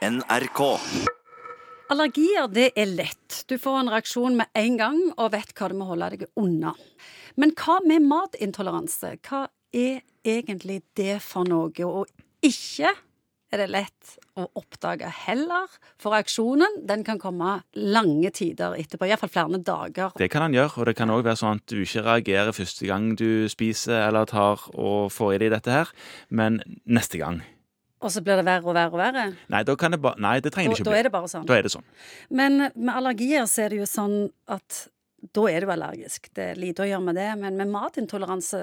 NRK. Allergier det er lett. Du får en reaksjon med en gang og vet hva du må holde deg unna. Men hva med matintoleranse? Hva er egentlig det for noe? Og ikke er det lett å oppdage heller, for reaksjonen den kan komme lange tider etterpå. Iallfall flere dager. Det kan han gjøre, og det kan òg være sånn at du ikke reagerer første gang du spiser eller tar og får i deg dette her, men neste gang. Og så blir det verre og verre og verre. Nei, da kan det ba Nei, det trenger Da, det ikke da bli. er det bare sånn. Da er det sånn. Men med allergier så er det jo sånn at da er du allergisk. Det er lite å gjøre med det. Men med matintoleranse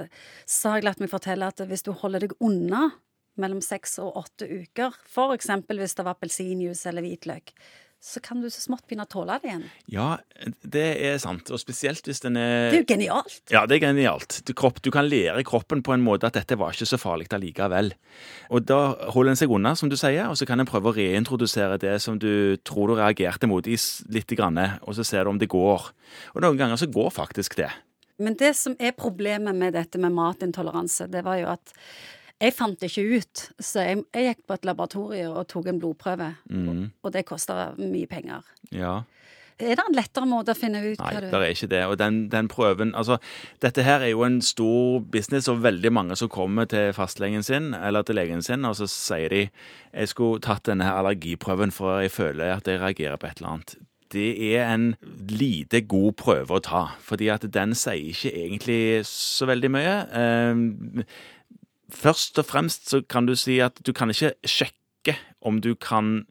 så har jeg latt meg fortelle at hvis du holder deg unna mellom seks og åtte uker, f.eks. hvis det var appelsinjuice eller hvitløk, så kan du så smått begynne å tåle det igjen. Ja, det er sant. Og spesielt hvis den er Det er jo genialt. Ja, det er genialt. Du, kropp, du kan lære kroppen på en måte at dette var ikke så farlig allikevel. Og da holder en seg unna, som du sier, og så kan en prøve å reintrodusere det som du tror du reagerte mot i lite grann, og så ser du om det går. Og noen ganger så går faktisk det. Men det som er problemet med dette med matintoleranse, det var jo at jeg fant det ikke ut. Så jeg, jeg gikk på et laboratorium og tok en blodprøve, og, og det kosta mye penger. Ja. Er det en lettere måte å finne ut Nei, hva du det er ikke det. Og den, den prøven Altså, dette her er jo en stor business, og veldig mange som kommer til fastlegen sin eller til legen sin, og så sier de jeg skulle tatt denne allergiprøven, for jeg føler at jeg reagerer på et eller annet. Det er en lite god prøve å ta, fordi at den sier ikke egentlig så veldig mye. Først og fremst så kan du si at du kan ikke sjekke om du kan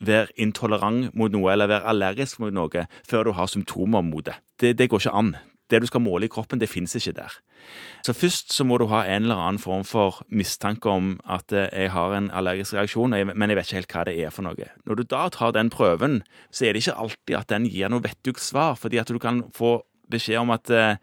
være intolerant mot noe eller være allergisk mot noe før du har symptomer mot det. Det, det går ikke an. Det du skal måle i kroppen, det finnes ikke der. Så først så må du ha en eller annen form for mistanke om at eh, jeg har en allergisk reaksjon, men jeg vet ikke helt hva det er for noe. Når du da tar den prøven, så er det ikke alltid at den gir noe vettug svar, fordi at du kan få beskjed om at eh,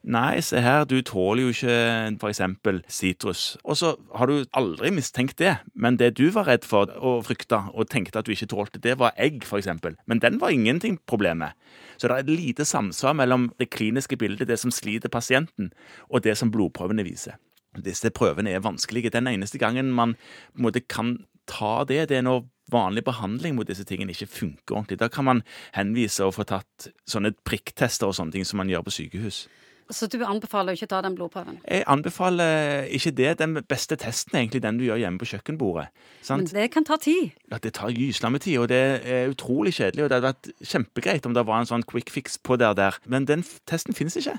Nei, se her, du tåler jo ikke eksempel sitrus. Og så har du aldri mistenkt det, men det du var redd for og frykta og tenkte at du ikke tålte, det var egg, eksempel. Men den var ingenting problemet. Så det er et lite samsvar mellom det kliniske bildet, det som sliter pasienten, og det som blodprøvene viser. Disse prøvene er vanskelige. Den eneste gangen man på en måte kan ta det, det er når vanlig behandling mot disse tingene ikke funker ordentlig. Da kan man henvise og få tatt sånne prikktester og sånne ting som man gjør på sykehus. Så du anbefaler ikke å ta den blodprøven? Jeg anbefaler ikke det. Den beste testen er egentlig den du gjør hjemme på kjøkkenbordet. Men det kan ta tid. Ja, det tar gysla med tid, og det er utrolig kjedelig. Og det hadde vært kjempegreit om det var en sånn quick fix på det der. Men den testen finnes ikke.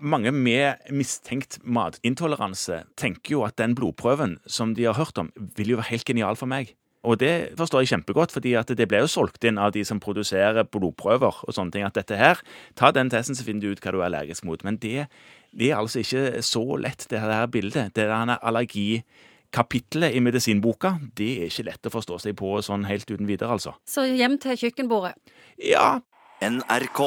Mange med mistenkt matintoleranse tenker jo at den blodprøven som de har hørt om, vil jo være helt genial for meg. Og det forstår jeg kjempegodt, fordi at det ble jo solgt inn av de som produserer blodprøver og sånne ting, at dette her, ta den testen, så finner du ut hva du er allergisk mot. Men det, det er altså ikke så lett, det her bildet. Det der allergikapitlet i medisinboka, det er ikke lett å forstå seg på sånn helt uten videre, altså. Så hjem til kjøkkenbordet. Ja, NRK.